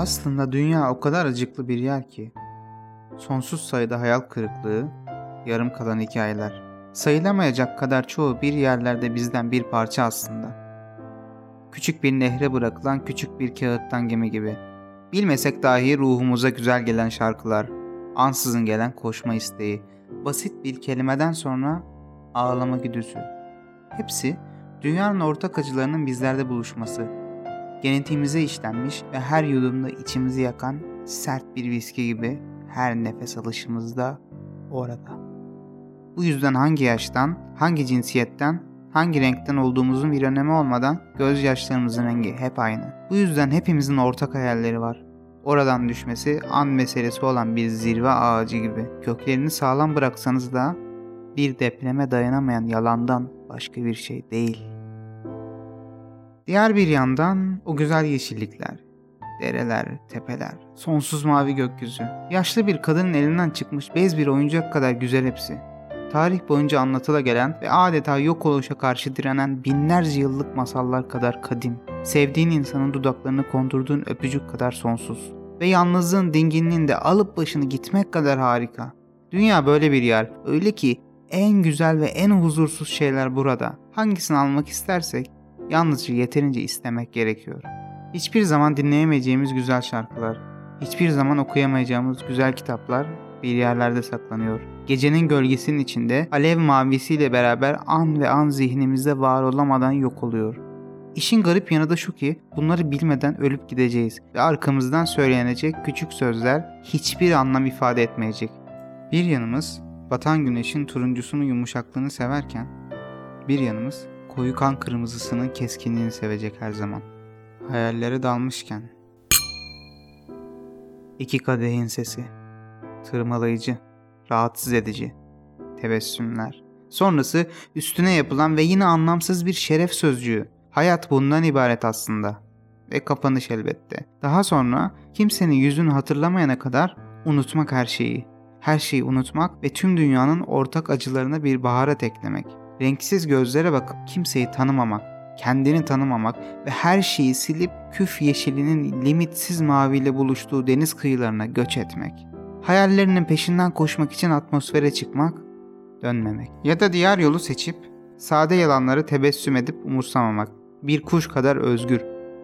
Aslında dünya o kadar acıklı bir yer ki. Sonsuz sayıda hayal kırıklığı, yarım kalan hikayeler. Sayılamayacak kadar çoğu bir yerlerde bizden bir parça aslında. Küçük bir nehre bırakılan küçük bir kağıttan gemi gibi. Bilmesek dahi ruhumuza güzel gelen şarkılar, ansızın gelen koşma isteği, basit bir kelimeden sonra ağlama güdüsü. Hepsi dünyanın ortak acılarının bizlerde buluşması. Genetiğimize işlenmiş ve her yudumda içimizi yakan sert bir viski gibi her nefes alışımızda orada. Bu yüzden hangi yaştan, hangi cinsiyetten, hangi renkten olduğumuzun bir önemi olmadan gözyaşlarımızın rengi hep aynı. Bu yüzden hepimizin ortak hayalleri var. Oradan düşmesi an meselesi olan bir zirve ağacı gibi. Köklerini sağlam bıraksanız da bir depreme dayanamayan yalandan başka bir şey değil. Diğer bir yandan o güzel yeşillikler, dereler, tepeler, sonsuz mavi gökyüzü. Yaşlı bir kadının elinden çıkmış bez bir oyuncak kadar güzel hepsi. Tarih boyunca anlatıla gelen ve adeta yok oluşa karşı direnen binlerce yıllık masallar kadar kadim. Sevdiğin insanın dudaklarını kondurduğun öpücük kadar sonsuz. Ve yalnızlığın dinginliğinde alıp başını gitmek kadar harika. Dünya böyle bir yer. Öyle ki en güzel ve en huzursuz şeyler burada. Hangisini almak istersek yalnızca yeterince istemek gerekiyor. Hiçbir zaman dinleyemeyeceğimiz güzel şarkılar, hiçbir zaman okuyamayacağımız güzel kitaplar bir yerlerde saklanıyor. Gecenin gölgesinin içinde alev mavisiyle beraber an ve an zihnimizde var olamadan yok oluyor. İşin garip yanı da şu ki bunları bilmeden ölüp gideceğiz ve arkamızdan söylenecek küçük sözler hiçbir anlam ifade etmeyecek. Bir yanımız batan güneşin turuncusunun yumuşaklığını severken bir yanımız koyu kan kırmızısının keskinliğini sevecek her zaman. Hayallere dalmışken iki kadehin sesi tırmalayıcı, rahatsız edici, tebessümler. Sonrası üstüne yapılan ve yine anlamsız bir şeref sözcüğü. Hayat bundan ibaret aslında. Ve kapanış elbette. Daha sonra kimsenin yüzünü hatırlamayana kadar unutmak her şeyi. Her şeyi unutmak ve tüm dünyanın ortak acılarına bir baharat eklemek. Renksiz gözlere bakıp kimseyi tanımamak, kendini tanımamak ve her şeyi silip küf yeşilinin limitsiz maviyle buluştuğu deniz kıyılarına göç etmek. Hayallerinin peşinden koşmak için atmosfere çıkmak, dönmemek. Ya da diğer yolu seçip sade yalanları tebessüm edip umursamamak. Bir kuş kadar özgür,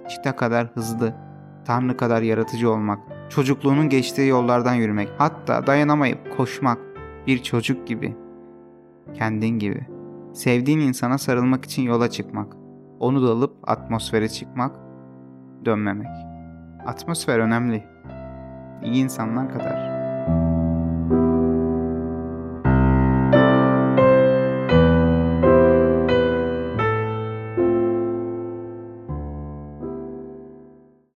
çita kadar hızlı, tanrı kadar yaratıcı olmak. Çocukluğunun geçtiği yollardan yürümek. Hatta dayanamayıp koşmak. Bir çocuk gibi. Kendin gibi. Sevdiğin insana sarılmak için yola çıkmak. Onu da alıp atmosfere çıkmak, dönmemek. Atmosfer önemli. İyi insanlar kadar.